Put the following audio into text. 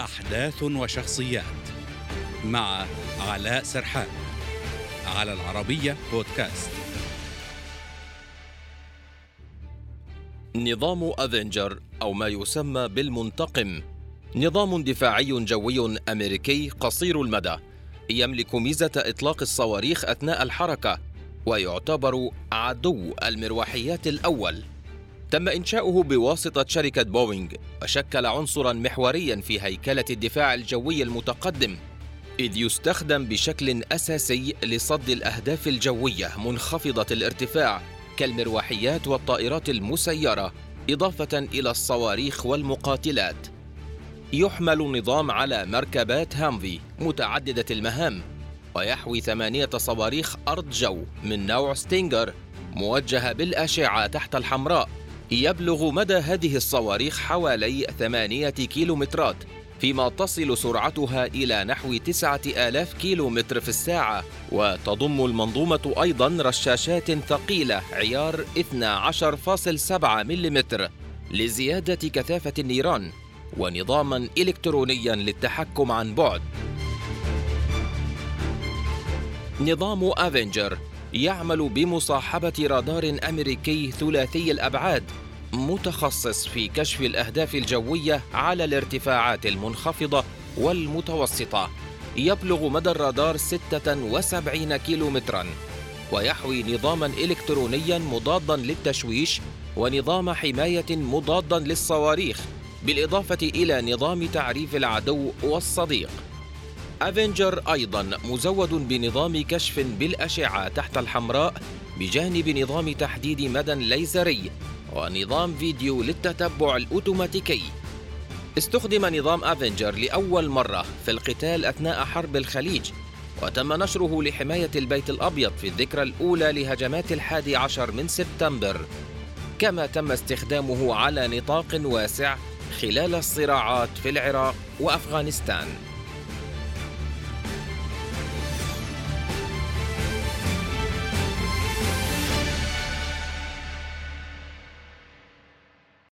أحداث وشخصيات مع علاء سرحان على العربية بودكاست. نظام أفنجر أو ما يسمى بالمنتقم. نظام دفاعي جوي أمريكي قصير المدى يملك ميزة إطلاق الصواريخ أثناء الحركة ويعتبر عدو المروحيات الأول. تم إنشاؤه بواسطة شركة بوينغ وشكل عنصرا محوريا في هيكلة الدفاع الجوي المتقدم إذ يستخدم بشكل أساسي لصد الأهداف الجوية منخفضة الارتفاع كالمروحيات والطائرات المسيرة إضافة إلى الصواريخ والمقاتلات. يحمل النظام على مركبات هامفي متعددة المهام ويحوي ثمانية صواريخ أرض جو من نوع ستينجر موجهة بالأشعة تحت الحمراء. يبلغ مدى هذه الصواريخ حوالي ثمانية كيلومترات فيما تصل سرعتها إلى نحو تسعة آلاف كيلومتر في الساعة. وتضم المنظومة أيضا رشاشات ثقيلة عيار 12.7 ملم لزيادة كثافة النيران ونظاما إلكترونيا للتحكم عن بعد. نظام افنجر يعمل بمصاحبة رادار أمريكي ثلاثي الأبعاد متخصص في كشف الأهداف الجوية على الارتفاعات المنخفضة والمتوسطة. يبلغ مدى الرادار 76 كيلومترا ويحوي نظاما إلكترونيا مضادا للتشويش ونظام حماية مضادا للصواريخ بالإضافة إلى نظام تعريف العدو والصديق. افنجر أيضا مزود بنظام كشف بالأشعة تحت الحمراء بجانب نظام تحديد مدى ليزري ونظام فيديو للتتبع الأوتوماتيكي. استخدم نظام افنجر لأول مرة في القتال أثناء حرب الخليج وتم نشره لحماية البيت الأبيض في الذكرى الأولى لهجمات الحادي عشر من سبتمبر. كما تم استخدامه على نطاق واسع خلال الصراعات في العراق وأفغانستان.